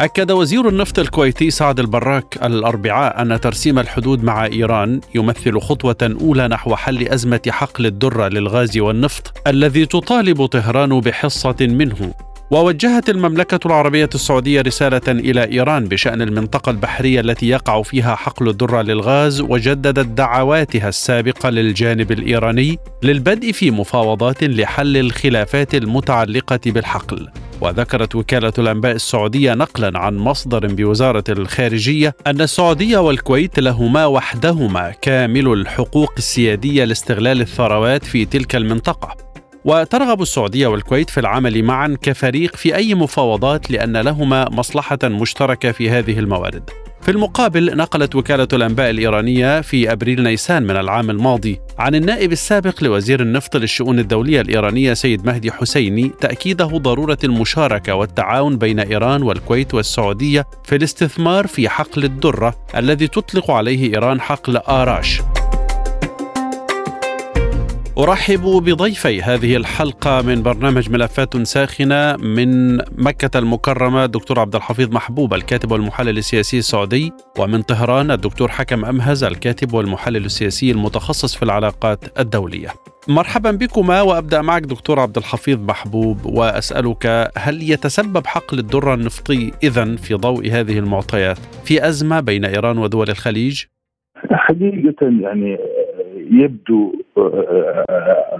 أكد وزير النفط الكويتي سعد البراك الأربعاء أن ترسيم الحدود مع إيران يمثل خطوة أولى نحو حل أزمة حقل الدرة للغاز والنفط الذي تطالب طهران بحصة منه. ووجهت المملكة العربية السعودية رسالة إلى إيران بشأن المنطقة البحرية التي يقع فيها حقل الدرة للغاز وجددت دعواتها السابقة للجانب الإيراني للبدء في مفاوضات لحل الخلافات المتعلقة بالحقل. وذكرت وكالة الأنباء السعودية نقلا عن مصدر بوزارة الخارجية أن السعودية والكويت لهما وحدهما كامل الحقوق السيادية لاستغلال الثروات في تلك المنطقة وترغب السعودية والكويت في العمل معا كفريق في أي مفاوضات لأن لهما مصلحة مشتركة في هذه الموارد. في المقابل نقلت وكالة الأنباء الإيرانية في أبريل نيسان من العام الماضي عن النائب السابق لوزير النفط للشؤون الدولية الإيرانية سيد مهدي حسيني تأكيده ضرورة المشاركة والتعاون بين إيران والكويت والسعودية في الاستثمار في حقل الدرة الذي تطلق عليه إيران حقل آراش أرحب بضيفي هذه الحلقة من برنامج ملفات ساخنة من مكة المكرمة الدكتور عبد الحفيظ محبوب الكاتب والمحلل السياسي السعودي ومن طهران الدكتور حكم أمهز الكاتب والمحلل السياسي المتخصص في العلاقات الدولية. مرحبا بكما وأبدأ معك دكتور عبد الحفيظ محبوب وأسألك هل يتسبب حقل الدره النفطي اذا في ضوء هذه المعطيات في أزمة بين إيران ودول الخليج؟ حقيقة يعني يبدو آه،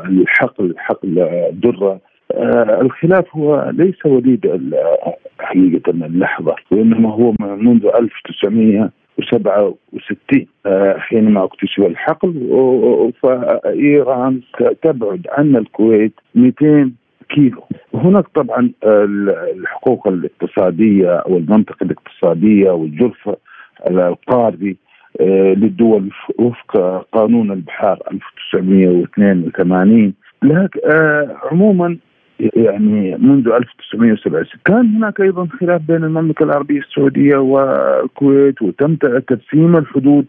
الحقل حقل الدرة. آه، الخلاف هو ليس وليد حقيقة اللحظه وإنما هو منذ 1967 آه، حينما اكتشف الحقل فإيران تبعد عن الكويت 200 كيلو. هناك طبعا الحقوق الاقتصادية أو المنطقة الاقتصادية والجرف القاري آه، للدول وفق قانون البحار 1982 لكن آه، عموما يعني منذ 1967 كان هناك أيضا خلاف بين المملكة العربية السعودية والكويت وتم ترسيم الحدود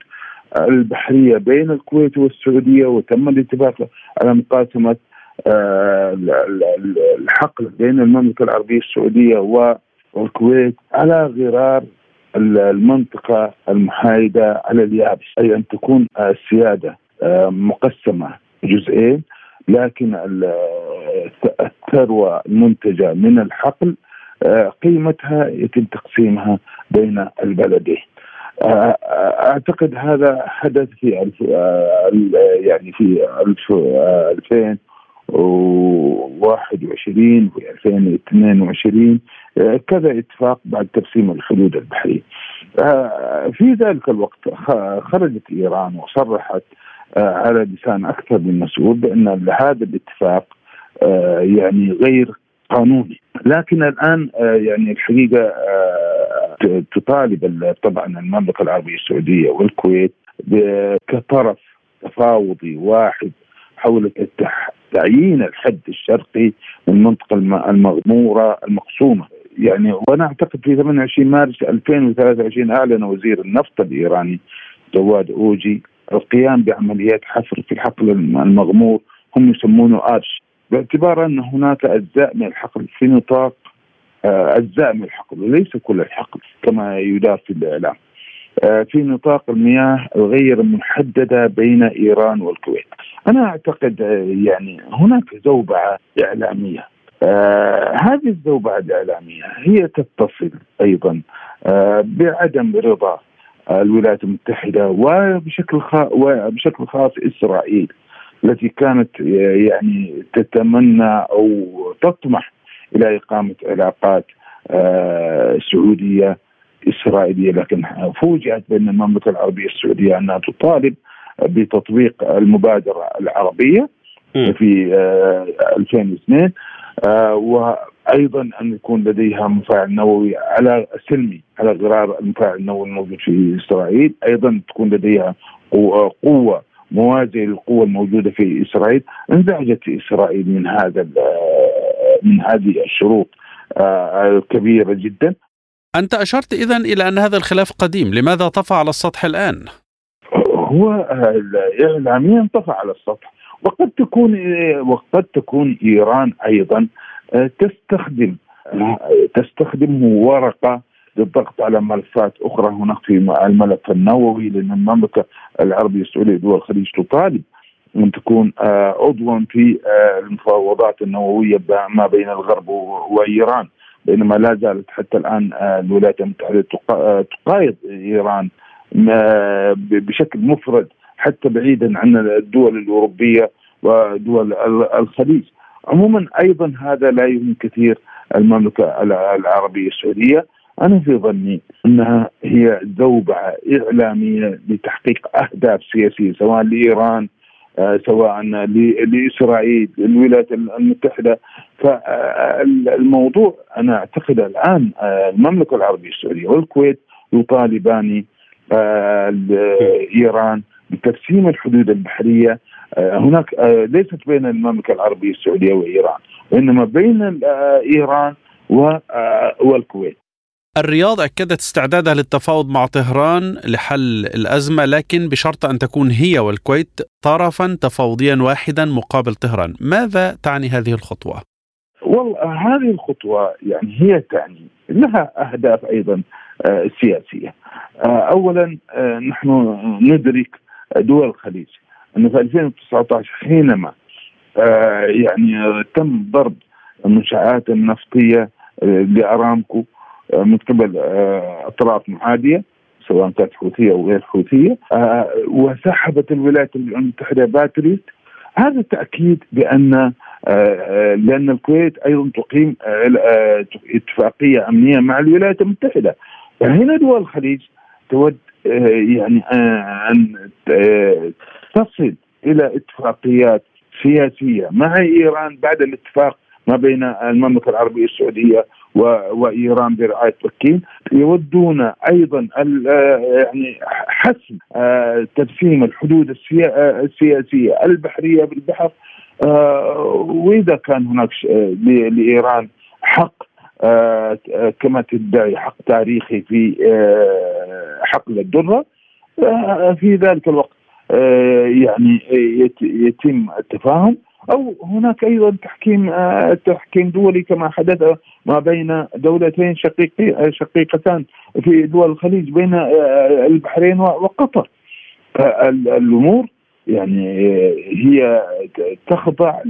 البحرية بين الكويت والسعودية وتم الاتفاق على مقاسمة آه، الحقل بين المملكة العربية السعودية والكويت على غرار المنطقة المحايدة على اليابس. أي أن تكون السيادة آه، مقسمة جزئين لكن الثروة المنتجة من الحقل آه، قيمتها يتم تقسيمها بين البلدين. آه، أعتقد هذا حدث في ألف يعني في 2000 2021 و 2022 كذا اتفاق بعد ترسيم الحدود البحرية. آه، في ذلك الوقت خرجت إيران وصرحت آه، على لسان أكثر من مسؤول بأن هذا الاتفاق آه، يعني غير قانوني لكن الآن يعني الحقيقة تطالب طبعا المملكة العربية السعودية والكويت كطرف تفاوضي واحد حول تعيين الحد الشرقي من المنطقة المغمورة المقسومة. يعني وأنا أعتقد في 28 مارس 2023 أعلن وزير النفط الإيراني جواد أوجي القيام بعمليات حفر في الحقل المغمور هم يسمونه آرش. باعتبار أن هناك أجزاء من الحقل في نطاق آه، أجزاء من الحقل وليس كل الحقل كما يدار في الإعلام. في نطاق المياه غير محددة بين إيران والكويت. أنا أعتقد آه، يعني هناك زوبعة إعلامية آه هذه الزوبعة الإعلامية هي تتصل أيضا آه بعدم رضا الولايات المتحدة وبشكل خاص وبشكل خاص إسرائيل التي كانت آه، يعني تتمنى أو تطمح إلى إقامة علاقات آه سعودية إسرائيلية لكن فوجئت بأن المملكة العربية السعودية أنها تطالب بتطبيق المبادرة العربية في 2002 وأيضا أن يكون لديها مفاعل نووي على سلمي على غرار المفاعل النووي الموجود في إسرائيل، أيضا تكون لديها قوة موازيه للقوة الموجودة في إسرائيل، انزعجت إسرائيل من هذا من هذه الشروط الكبيرة جدا. أنت أشرت إذا إلى أن هذا الخلاف قديم، لماذا طفى على السطح الآن؟ هو اعلاميا طفى على السطح. وقد تكون وقد تكون إيران أيضا آه، تستخدم تستخدمه ورقة للضغط على ملفات أخرى. هناك في الملف النووي لأن المملكه العربيه السعوديه دول الخليج تطالب أن تكون آه، عضوا في آه، المفاوضات النووية ما بين الغرب وإيران. بينما لا زالت حتى الآن الولايات المتحدة تقايض إيران بشكل مفرد حتى بعيدا عن الدول الأوروبية ودول الخليج. عموما أيضا هذا لا يهم كثير المملكة العربية السعودية. أنا في ظني أنها هي زوبعه إعلامية لتحقيق أهداف سياسية سواء لإيران آه، سواء لإسرائيل الولايات المتحدة. فالموضوع أنا أعتقد الآن آه، المملكة العربية السعودية والكويت يطالبان آه، ايران بترسيم الحدود البحرية. آه، هناك آه، ليست بين المملكة العربية السعودية وإيران وإنما بين إيران والكويت. الرياض أكدت استعدادها للتفاوض مع طهران لحل الأزمة لكن بشرط أن تكون هي والكويت طرفا تفاوضيا واحدا مقابل طهران ماذا تعني هذه الخطوة؟ والله هذه الخطوة يعني هي تعني لها أهداف أيضا سياسية أولا نحن ندرك دول الخليج انه في 2019 حينما آه يعني تم ضرب المنشآت النفطية آه لأرامكو آه من قبل آه أطراف معاديه سواء كانت حوثية أو غير حوثية آه وسحبت الولايات المتحدة باتريت هذا تأكيد بأن آه, لأن الكويت أيضا تقيم اتفاقية أمنية مع الولايات المتحدة. فهنا دول الخليج تود يعني أن تصل إلى اتفاقيات سياسية مع إيران بعد الاتفاق ما بين المملكة العربية السعودية وإيران برعاية بكين يودون أيضا يعني حسم آه، ترسيم الحدود السياسية البحرية بالبحر. آه، وإذا كان هناك لإيران حق آه، كما تدعي حق تاريخي في حقل الدره في ذلك الوقت آه، يعني يتم التفاهم. أو هناك أيضا تحكيم آه، تحكيم دولي كما حدث ما بين دولتين شقيقي شقيقتان في دول الخليج بين آه، البحرين وقطر. الأمور يعني هي تخضع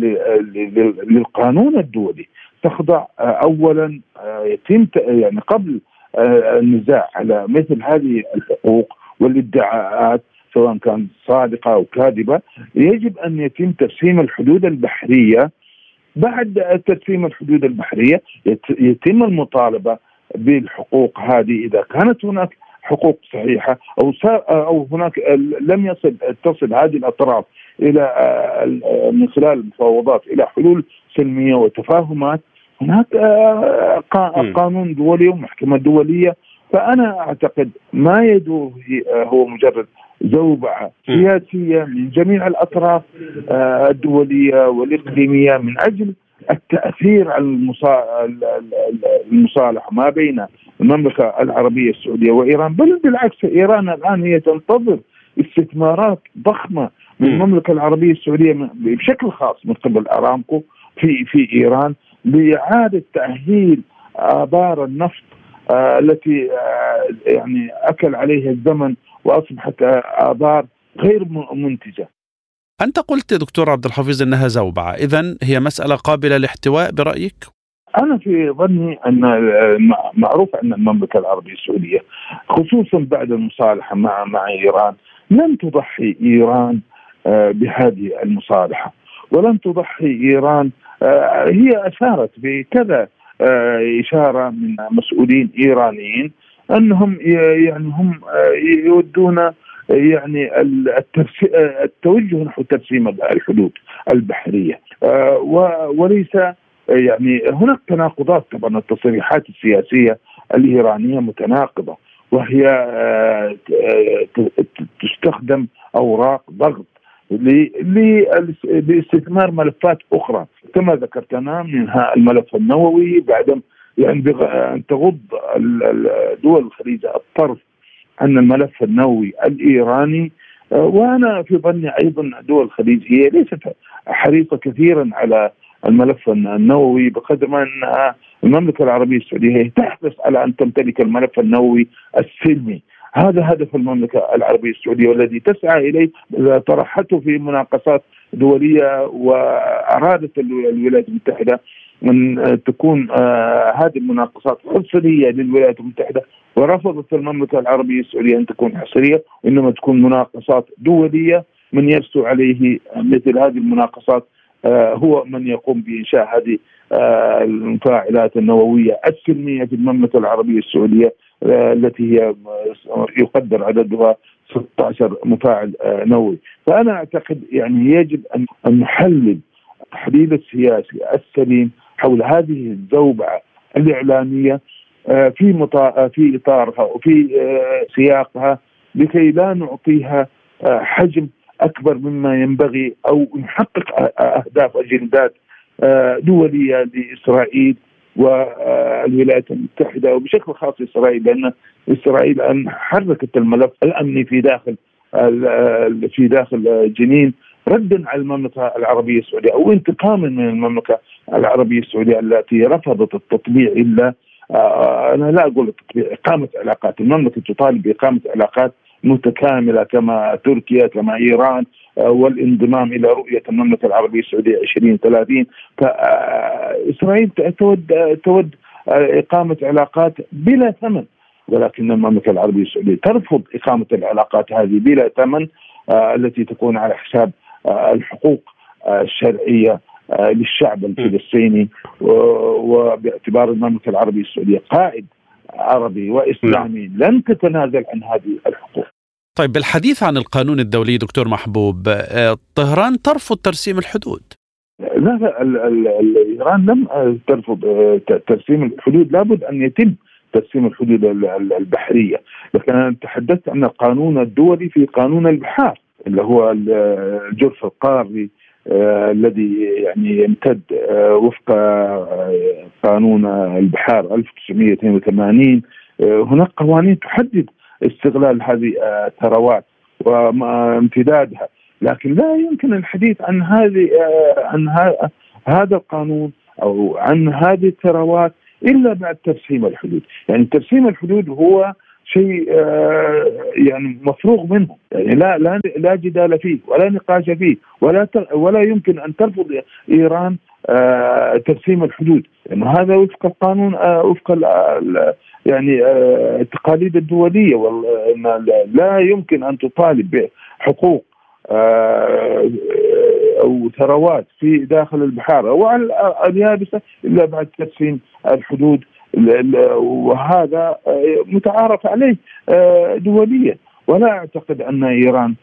للقانون الدولي. تخضع اولا يتم يعني قبل النزاع على مثل هذه الحقوق والادعاءات. سواء كانت صادقة أو كاذبة يجب أن يتم ترسيم الحدود البحرية. بعد ترسيم الحدود البحرية يتم المطالبة بالحقوق هذه. إذا كانت هناك حقوق صحيحة أو أو هناك لم يصل تصل هذه الأطراف إلى من خلال المفاوضات إلى حلول سلمية وتفاهمات هناك قانون دولي ومحكمة دولية. فأنا أعتقد ما يدور هو مجرد زوبعة سياسية من جميع الأطراف آه، الدولية والإقليمية من أجل التأثير على المصالحة ما بين المملكة العربية السعودية وإيران بل بالعكس إيران الآن هي تنتظر استثمارات ضخمة من المملكة العربية السعودية بشكل خاص من قبل أرامكو في في إيران لإعادة تأهيل آبار النفط آه التي آه يعني أكل عليها الزمن واصبحت ابار غير منتجة. أنت قلت دكتور عبد الحفيظ إنها زوبعة، اذا هي مسألة قابلة للاحتواء برأيك؟ أنا في ظني أن معروف أن المملكة العربية السعودية خصوصا بعد المصالحة مع مع إيران لن تضحي إيران آه، بهذه المصالحة ولن تضحي إيران آه، هي أشارت بكذا آه، إشارة من مسؤولين إيرانيين أنهم يعني هم يودون يعني التوجه نحو ترسيم الحدود البحرية. وليس يعني هناك تناقضات طبعا التصريحات السياسية الإيرانية متناقضة وهي تستخدم أوراق ضغط لاستثمار ملفات أخرى كما ذكرت أنا منها الملف النووي بعد يعني أن تغض دول الخليج. الطرف عن الملف النووي الإيراني وأنا في ظني أيضا دول الخليج هي ليست حريصة كثيرا على الملف النووي بقدر ما أنها المملكة العربية السعودية هي تحرص على أن تمتلك الملف النووي السلمي. هذا هدف المملكة العربية السعودية والذي تسعى إليه طرحته في مناقصات دولية وأرادت الولايات المتحدة ان تكون آه هذه المناقصات حصريه للولايات المتحدة ورفضت المملكه العربية السعودية أن تكون حصريه وإنما تكون مناقصات دولية من يرسو عليه مثل هذه المناقصات آه هو من يقوم بإنشاء هذه آه المفاعلات النووية السلمية في المملكة العربية السعودية آه، التي هي يقدر عددها 16 مفاعل آه، نووي. فأنا أعتقد يعني يجب أن نحلل التحليل السياسي السليم حول هذه الزوبعة الإعلامية آه، في مطا... في إطارها وفي سياقها لكي لا نعطيها حجم أكبر مما ينبغي أو نحقق أهداف أجندات دولية لإسرائيل والولايات المتحدة وبشكل خاص إسرائيل لأن إسرائيل ان حركت الملف الأمني في داخل في داخل جنين ردا على المملكة العربية السعودية أو انتقاما من المملكة العربية السعودية التي رفضت التطبيع إلا آه، أنا لا أقول التطبيع إقامة علاقات المملكة تطالب بإقامة علاقات متكاملة كما تركيا كما إيران آه، والانضمام إلى رؤية المملكة العربية السعودية 2030 فاسرائيل تود تود آه، إقامة علاقات بلا ثمن ولكن المملكة العربية السعودية ترفض إقامة العلاقات هذه بلا ثمن آه، التي تكون على حساب الحقوق الشرعية للشعب الفلسطيني وباعتبار المملكة العربية السعودية قائد عربي وإسلامي لن تتنازل عن هذه الحقوق. طيب بالحديث عن القانون الدولي دكتور محبوب آه، طهران ترفض ترسيم الحدود. لا لا إيران لم ترفض آه، ترسيم الحدود. لابد أن يتم ترسيم الحدود البحرية. لكن أنا تحدثت عن القانون الدولي في قانون البحار. اللي هو الجرف القاري آه الذي يعني يمتد آه وفق آه قانون البحار 1982 آه هناك قوانين تحدد استغلال هذه الثروات وامتدادها لكن لا يمكن الحديث عن هذه عن هذا القانون أو عن هذه الثروات إلا بعد ترسيم الحدود، يعني ترسيم الحدود هو شيء آه، يعني مفروغ منه. يعني لا لا لا جدال فيه ولا نقاش فيه ولا ولا يمكن أن ترفض إيران آه، ترسيم الحدود. لأنه هذا وفق القانون وفق يعني التقاليد الدولية. لا يمكن أن تطالب بحقوق أو ثروات في داخل البحار أو اليابسة إلا بعد ترسيم الحدود وهذا متعارف عليه دوليا ولا أعتقد أن إيران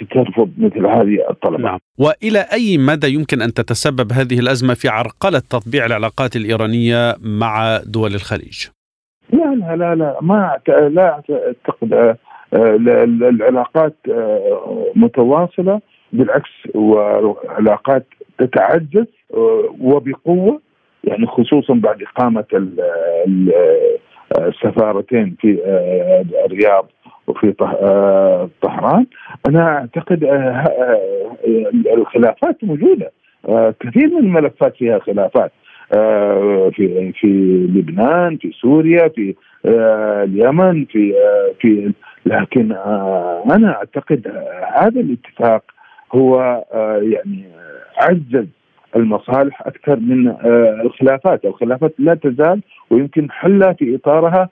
سترفض مثل هذه الطلبات نعم. وإلى أي مدى يمكن أن تتسبب هذه الأزمة في عرقلة تطبيع العلاقات الإيرانية مع دول الخليج؟ لا لا لا لا ما لا أعتقد العلاقات متواصلة بالعكس والعلاقات تتعزز وبقوة يعني خصوصا بعد إقامة السفارتين في الرياض وفي طهران أنا أعتقد الخلافات موجودة. كثير من الملفات فيها خلافات. في في لبنان في سوريا في اليمن في في لكن أنا أعتقد هذا الاتفاق هو يعني عزز المصالح أكثر من الخلافات، الخلافات لا تزال ويمكن حلها في إطارها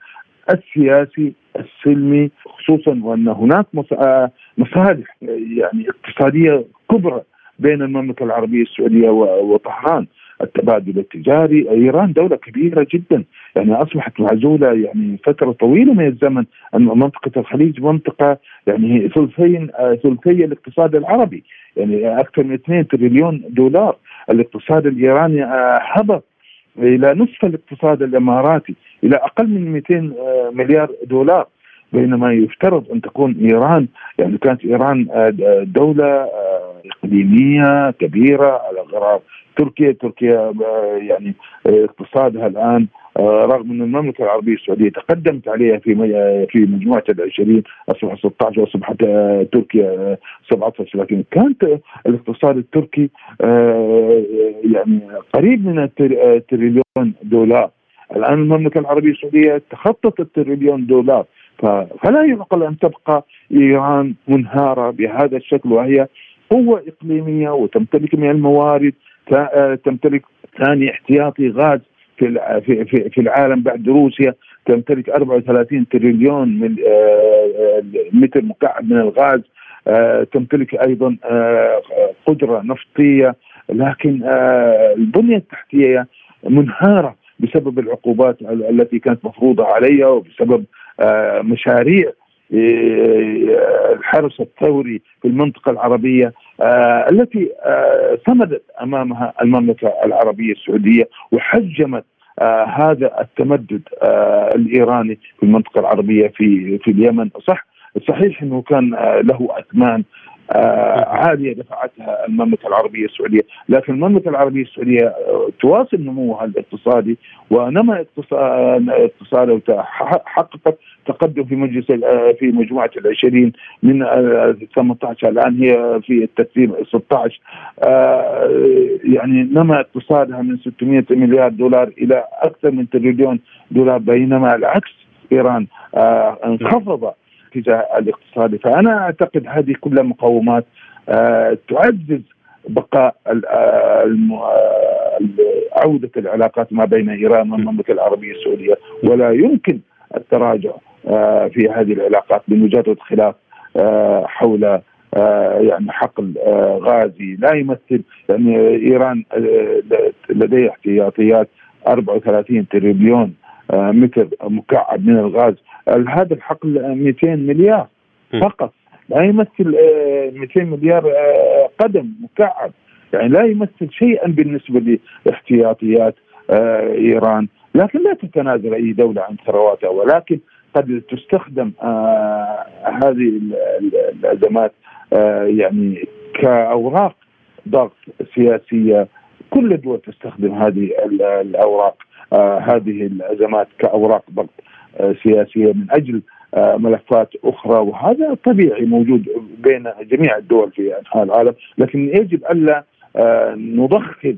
السياسي السلمي خصوصا وأن هناك مصالح يعني اقتصادية كبرى بين المملكة العربية السعودية وطهران. التبادل التجاري. إيران دولة كبيرة جدا. يعني أصبحت معزولة يعني فترة طويلة من الزمن. أن منطقة الخليج منطقة يعني ثلثين ثلثي الاقتصاد العربي. يعني أكثر من 2 تريليون دولار. الاقتصاد الإيراني هبط إلى نصف الاقتصاد الإماراتي إلى أقل من 200 مليار دولار. بينما يفترض أن تكون إيران يعني كانت إيران دولة اقليميه كبيرة على غرار تركيا. تركيا يعني اقتصادها الآن رغم أن المملكة العربية السعودية تقدمت عليها في في مجموعة العشرين أصبح 16 واصبحت تركيا 17 لكن كانت الاقتصاد التركي يعني قريب من التريليون دولار. الآن المملكة العربية السعودية تخطت التريليون دولار فلا يعقل أن تبقى إيران منهارة بهذا الشكل وهي قوة إقليمية وتمتلك من الموارد تمتلك ثاني احتياطي غاز في في في العالم بعد روسيا تمتلك 34 تريليون من متر مكعب من الغاز تمتلك أيضا قدرة نفطية. لكن البنية التحتية منهارة بسبب العقوبات التي كانت مفروضة عليها وبسبب مشاريع الحرس الثوري في المنطقة العربية التي صمدت أمامها المملكة العربية السعودية وحجمت هذا التمدد الإيراني في المنطقة العربية في في اليمن. صح صحيح أنه كان له أثمان عالية دفعتها المملكة العربية السعودية، لكن المملكة العربية السعودية تواصل نموها الاقتصادي ونمى اقتصادها وحققت تقدم في مجلس في مجموعة العشرين من 18 الآن هي في الترتيب 16 يعني نمى اقتصادها من 600 مليار دولار إلى أكثر من تريليون دولار بينما العكس إيران انخفض الاتجاه الاقتصادي فأنا أعتقد هذه كلها مقومات تعزز بقاء عودة العلاقات ما بين إيران والمملكة العربية السعودية. ولا يمكن التراجع في هذه العلاقات بمجرد خلاف حول يعني حقل غازي لا يمثل. يعني إيران لديها احتياطيات 34 تريليون متر مكعب من الغاز. هذا الحقل 200 مليار فقط. لا يمثل 200 مليار قدم مكعب. يعني لا يمثل شيئا بالنسبة لاحتياطيات إيران. لكن لا تتنازل أي دولة عن ثرواتها ولكن قد تستخدم هذه الأزمات يعني كأوراق ضغط سياسية. كل الدول تستخدم هذه الأوراق هذه الأزمات كأوراق ضغط سياسية من أجل ملفات أخرى. وهذا طبيعي موجود بين جميع الدول في أنحاء العالم. لكن يجب ألا نضخم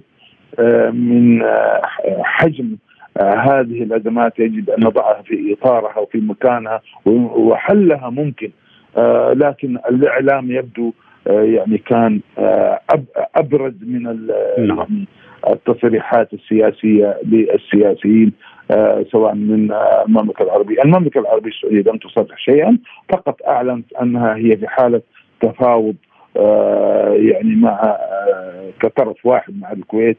من حجم هذه الأزمات يجب أن نضعها في إطارها وفي مكانها وحلها ممكن. لكن الإعلام يبدو يعني كان أبرز من نعم. التصريحات السياسية للسياسيين آه سواء من آه المملكة العربية، المملكة العربية السعودية لم تصرح شيئا فقط أعلنت أنها هي في حالة تفاوض آه يعني مع كطرف واحد مع الكويت.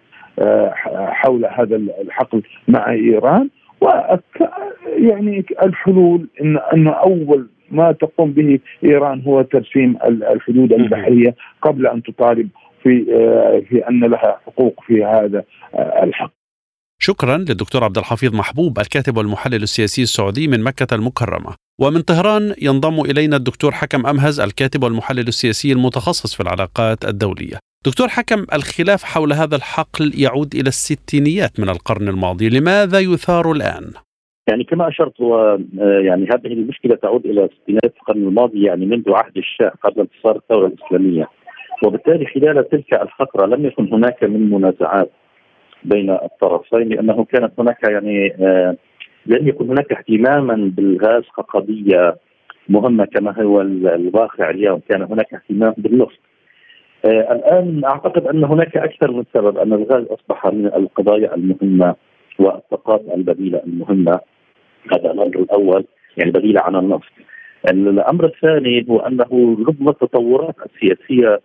حول هذا الحقل مع إيران. و يعني الحلول ان إن أول ما تقوم به إيران هو ترسيم الحدود البحرية قبل أن تطالب في في أن لها حقوق في هذا الحق. شكرا للدكتور عبد الحفيظ محبوب الكاتب والمحلل السياسي السعودي من مكة المكرمة. ومن طهران ينضم إلينا الدكتور حكم أمهز الكاتب والمحلل السياسي المتخصص في العلاقات الدولية. دكتور حكم الخلاف حول هذا الحقل يعود إلى الستينيات من القرن الماضي لماذا يثار الآن؟ يعني كما أشرت هو يعني هذه المشكلة تعود إلى ستينات القرن الماضي يعني منذ عهد الشاه قبل انتصار الثورة الإسلامية. وبالتالي خلال تلك الفترة لم يكن هناك من منازعات بين الطرفين لأنه كانت هناك يعني آه لم يكن هناك اهتماما بالغاز كقضية مهمة كما هو الواقع اليوم. كان هناك اهتمام بالنفط. آه الآن أعتقد أن هناك أكثر من سبب أن الغاز أصبح من القضايا المهمة والطاقات البديلة المهمة. هذا الأمر الأول يعني بديلة عن النفط. الأمر الثاني هو أنه ربما التطورات السياسية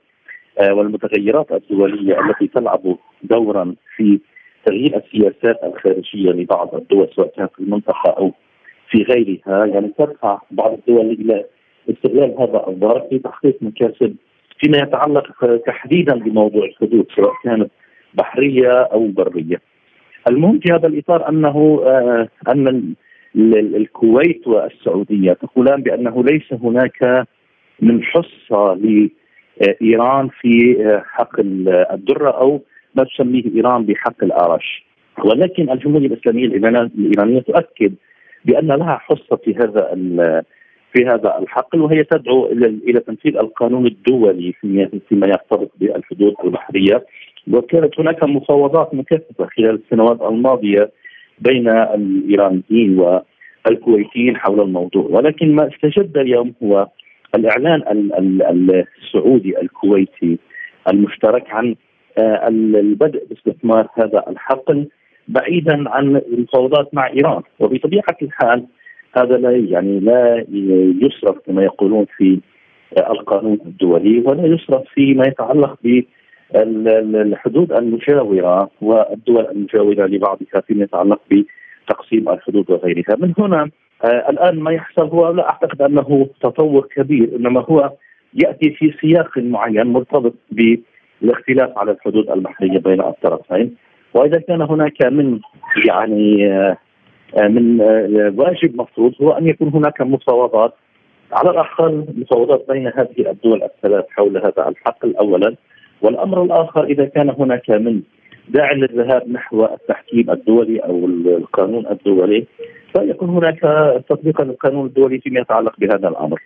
والمتغيرات الدولية التي تلعب دورا في تغيير السياسات الخارجية لبعض الدول سواء كانت في المنطقة أو في غيرها يعني تدفع بعض الدول إلى استغلال هذا الظرف في تحقيق مكاسب فيما يتعلق تحديدا بموضوع الحدود سواء كانت بحرية أو برية. المهم في هذا الإطار أنه آه، أن الكويت والسعودية تقولان بأنه ليس هناك من حصة لايران في حق الدره أو ما تسميه إيران بحق الأرش. ولكن الجمهورية الإسلامية الإيرانية تؤكد بأن لها حصة في هذا في هذا الحقل وهي تدعو إلى تنفيذ القانون الدولي فيما يرتبط بالحدود البحرية. وكانت هناك مفاوضات مكثفة خلال السنوات الماضية بين الإيرانيين والكويتيين حول الموضوع. ولكن ما استجد اليوم هو الإعلان السعودي الكويتي المشترك عن آه، البدء باستثمار هذا الحقل بعيدا عن المفاوضات مع إيران. وبطبيعة الحال هذا لا يعني لا يصرف كما يقولون في القانون الدولي ولا يصرف فيما يتعلق بالحدود المجاورة والدول المجاورة لبعضها فيما يتعلق بتقسيم الحدود وغيرها، من هنا آه الآن ما يحصل هو لا أعتقد أنه تطور كبير إنما هو يأتي في سياق معين مرتبط بالاختلاف على الحدود البحريه بين الطرفين. وإذا كان هناك من يعني آه، من آه، واجب مفروض هو أن يكون هناك مفاوضات على الأقل مفاوضات بين هذه الدول الثلاث حول هذا الحقل اولا والأمر الآخر إذا كان هناك من داعي للذهاب نحو التحكيم الدولي أو القانون الدولي فيكون هناك تطبيق للقانون الدولي فيما يتعلق بهذا الأمر.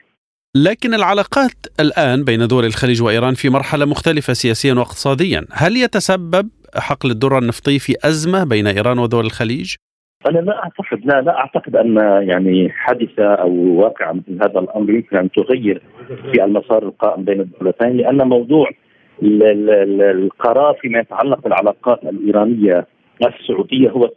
لكن العلاقات الآن بين دول الخليج وإيران في مرحلة مختلفة سياسيا واقتصاديا، هل يتسبب حقل الذره النفطي في أزمة بين إيران ودول الخليج؟ أنا لا أعتقد لا لا أعتقد أن يعني حادثة أو واقعة مثل هذا الأمر يمكن أن تغير في المسار القائم بين الدولتين لأن موضوع القرار فيما يتعلق بالعلاقات الإيرانية السعودية هو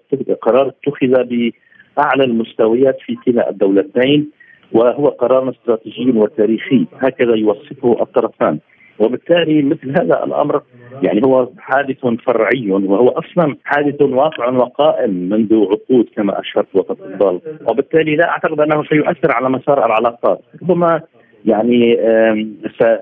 قرار اتخذ بأعلى المستويات في كلا الدولتين وهو قرار استراتيجي وتاريخي. هكذا يوصفه الطرفان. وبالتالي مثل هذا الأمر يعني هو حادث فرعي وهو أصلا حادث واقع وقائم منذ عقود كما أشرت وتفضل. وبالتالي لا أعتقد أنه سيؤثر على مسار العلاقات. ربما يعني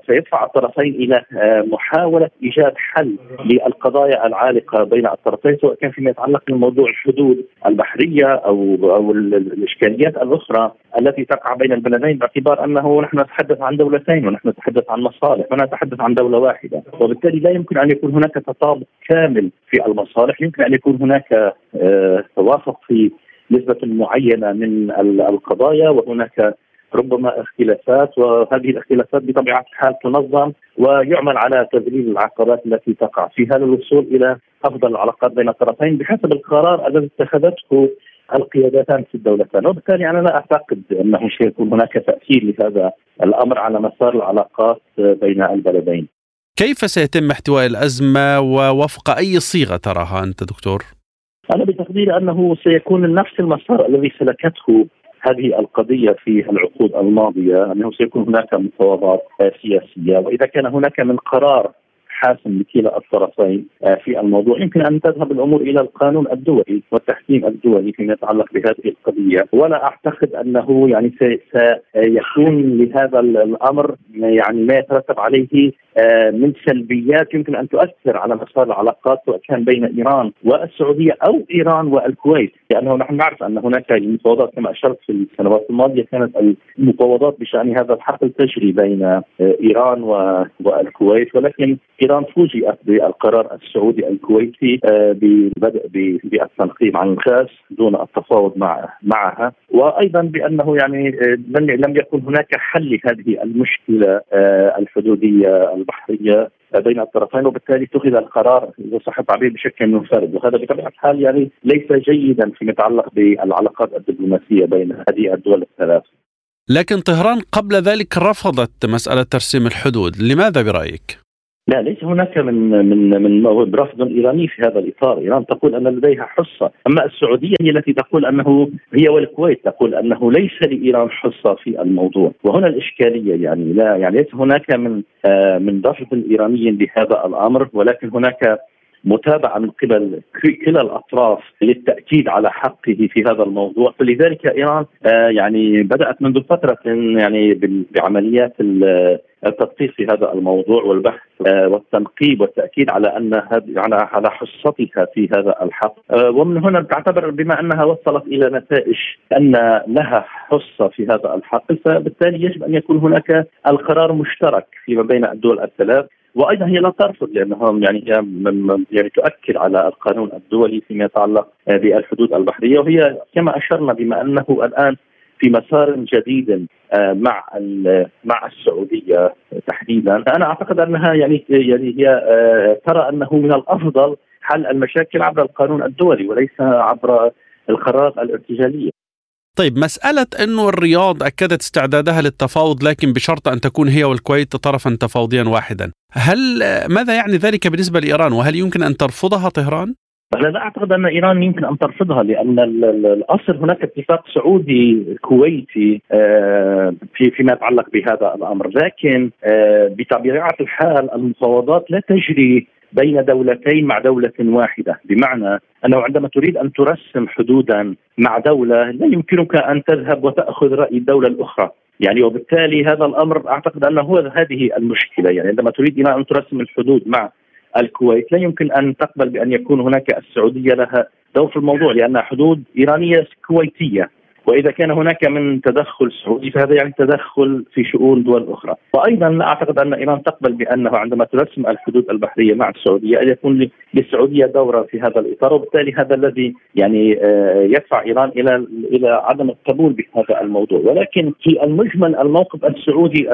سيدفع الطرفين إلى محاولة إيجاد حل للقضايا العالقة بين الطرفين سواء كان فيما يتعلق بموضوع الحدود البحرية أو أو الإشكاليات الأخرى التي تقع بين البلدين باعتبار أنه نحن نتحدث عن دولتين ونحن نتحدث عن مصالح ونتحدث عن دولة واحدة. وبالتالي لا يمكن أن يكون هناك تطابق كامل في المصالح يمكن أن يكون هناك آه، توافق في نسبة معينة من القضايا وهناك ربما اختلافات وهذه الاختلافات بطبيعة الحال تنظم ويعمل على تذليل العقبات التي تقع فيها للوصول إلى أفضل العلاقات بين الطرفين بحسب القرار الذي اتخذته القيادتان في الدولتين وبالتالي أنا لا أعتقد أنه سيكون هناك تأثير لهذا الأمر على مسار العلاقات بين البلدين. كيف سيتم احتواء الأزمة ووفق أي صيغة تراها أنت دكتور؟ أنا بتقديري أنه سيكون نفس المسار الذي سلكته هذه القضية في العقود الماضية أنه سيكون هناك مفاوضات سياسية وإذا كان هناك من قرار حاسم لكلا الطرفين آه، في الموضوع. يمكن أن تذهب الأمور إلى القانون الدولي والتحكيم الدولي فيما يتعلق بهذه القضية. ولا أعتقد أنه يعني سيكون لهذا الأمر يعني ما يترتب عليه آه، من سلبيات. يمكن أن تؤثر على مسار العلاقات سواء كان بين إيران والسعودية أو إيران والكويت لأنه نحن نعرف أن هناك مفاوضات كما أشرت في السنوات الماضية كانت المفاوضات بشأن هذا الحقل تجري بين آه، إيران والكويت. ولكن ايران فوجئت بالقرار السعودي الكويتي آه، بالبدء بالتنقيب عن الغاز دون التفاوض مع معها وأيضا بأنه يعني لم يكن هناك حل لهذه المشكلة الحدودية البحرية بين الطرفين وبالتالي اتخذ القرار إذا صح التعبير بشكل منفرد وهذا بطبيعة الحال يعني ليس جيدا فيما يتعلق بالعلاقات الدبلوماسية بين هذه الدول الثلاث. لكن طهران قبل ذلك رفضت مسألة ترسيم الحدود، لماذا برأيك؟ لا ليس هناك من من من رفض إيراني في هذا الإطار، إيران تقول أن لديها حصة، أما السعودية هي التي تقول انه هي والكويت تقول أنه ليس لإيران حصة في الموضوع، وهنا الإشكالية يعني لا يعني ليس هناك من آه من رفض إيراني لهذا الأمر ولكن هناك متابعة من قبل كلا الأطراف للتأكيد على حقه في هذا الموضوع. فلذلك إيران آه، يعني بدأت منذ فترة يعني بعمليات التدقيق في هذا الموضوع والبحث آه، والتنقيب والتأكيد على أن على على حصتها في هذا الحق. آه، ومن هنا تعتبر بما أنها وصلت إلى نتائج أن لها حصة في هذا الحق. فبالتالي يجب أن يكون هناك القرار مشترك فيما بين الدول الثلاث. وأيضا هي لا ترفض لانها يعني هي يعني تؤكد على القانون الدولي فيما يتعلق بالحدود البحرية وهي كما أشرنا بما أنه الآن في مسار جديد آه، مع مع السعودية تحديدا. أنا أعتقد أنها يعني يعني هي آه، ترى أنه من الأفضل حل المشاكل عبر القانون الدولي وليس عبر القرارات الارتجالية. طيب مسألة أنه الرياض أكدت استعدادها للتفاوض لكن بشرط أن تكون هي والكويت طرفا تفاوضيا واحدا هل ماذا يعني ذلك بالنسبة لإيران وهل يمكن أن ترفضها طهران؟ أنا لا أعتقد أن إيران يمكن أن ترفضها لأن الأصل هناك اتفاق سعودي كويتي آه، في فيما يتعلق بهذا الأمر، لكن آه، بطبيعة الحال المفاوضات لا تجري بين دولتين مع دولة واحدة. بمعنى أنه عندما تريد أن ترسم حدودا مع دولة لا يمكنك أن تذهب وتأخذ رأي الدولة الأخرى. يعني وبالتالي هذا الأمر أعتقد أنه هو هذه المشكلة. يعني عندما تريد أن ترسم الحدود مع الكويت. لا يمكن أن تقبل بأن يكون هناك السعودية لها دور في الموضوع لانها حدود إيرانية كويتية. وإذا كان هناك من تدخل سعودي فهذا يعني تدخل في شؤون دول أخرى، وأيضا أعتقد أن إيران تقبل بأنه عندما ترسم الحدود البحرية مع السعودية أن يكون للسعودية دورة في هذا الإطار، وبالتالي هذا الذي يعني آه، يدفع إيران إلى إلى عدم القبول بهذا الموضوع، ولكن في المجمل الموقف السعودي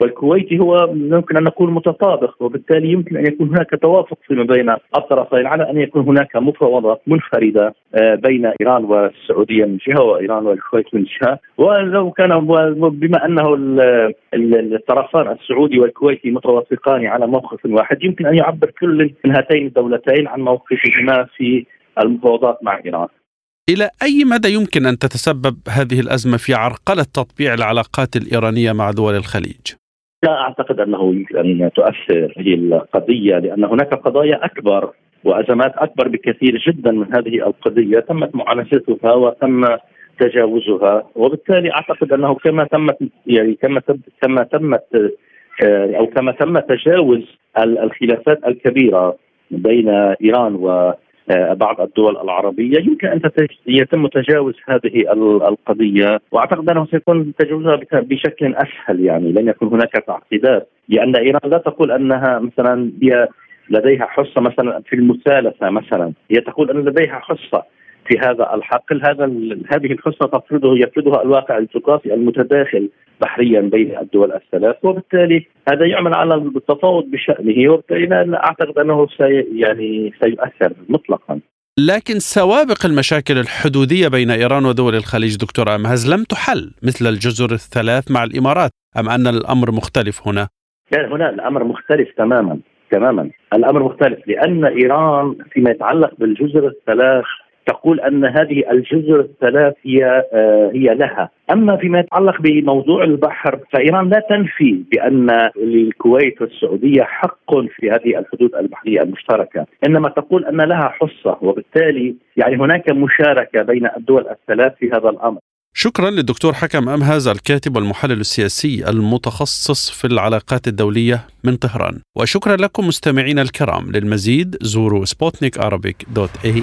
والكويتي هو يمكن أن نقول متطابق، وبالتالي يمكن أن يكون هناك توافق فيما بين الطرفين على أن يكون هناك مفاوضات منفردة آه، بين إيران والسعودية من جهة وإيران والكويت من جهه ولو كان بما أنه الطرفان السعودي والكويتي متوافقان على موقف واحد يمكن أن يعبر كل من هاتين الدولتين عن موقفهما في المفاوضات مع إيران. إلى أي مدى يمكن أن تتسبب هذه الأزمة في عرقلة تطبيع العلاقات الإيرانية مع دول الخليج؟ لا أعتقد أنه يمكن أن تؤثر هذه القضية لأن هناك قضايا أكبر وأزمات أكبر بكثير جدا من هذه القضية تمت معالجتها وتم تجاوزها. وبالتالي أعتقد أنه كما تمت يعني كما كما تمت آه، أو كما تم تجاوز الخلافات الكبيرة بين إيران وبعض الدول العربية يمكن أن يتم تجاوز هذه القضية. وأعتقد أنه سيكون تجاوزها بشكل أسهل يعني لن يكون هناك تعقيدات لأن إيران لا تقول أنها مثلا هي لديها حصة مثلا في المثالثة مثلا. هي تقول أن لديها حصة. في هذا الحقل. هذا هذه الحصه تفرضه يفرضها الواقع الثقافي المتداخل بحريا بين الدول الثلاث وبالتالي هذا يعمل على التفاوض بشأنه وبالتالي لا أعتقد أنه سي يعني سيؤثر مطلقا. لكن سوابق المشاكل الحدودية بين إيران ودول الخليج دكتور أمهز لم تحل مثل الجزر الثلاث مع الإمارات أم أن الأمر مختلف هنا؟ لا هنا الأمر مختلف تماما تماما. الأمر مختلف لأن إيران فيما يتعلق بالجزر الثلاث تقول أن هذه الجزر الثلاث هي آه، هي لها، أما فيما يتعلق بموضوع البحر فإيران لا تنفي بأن للكويت والسعودية حق في هذه الحدود البحرية المشتركة، إنما تقول أن لها حصة وبالتالي يعني هناك مشاركة بين الدول الثلاث في هذا الأمر. شكرا للدكتور حكم أمهز الكاتب والمحلل السياسي المتخصص في العلاقات الدولية من طهران. وشكرا لكم مستمعينا الكرام. للمزيد زوروا سبوتنيك دوت اي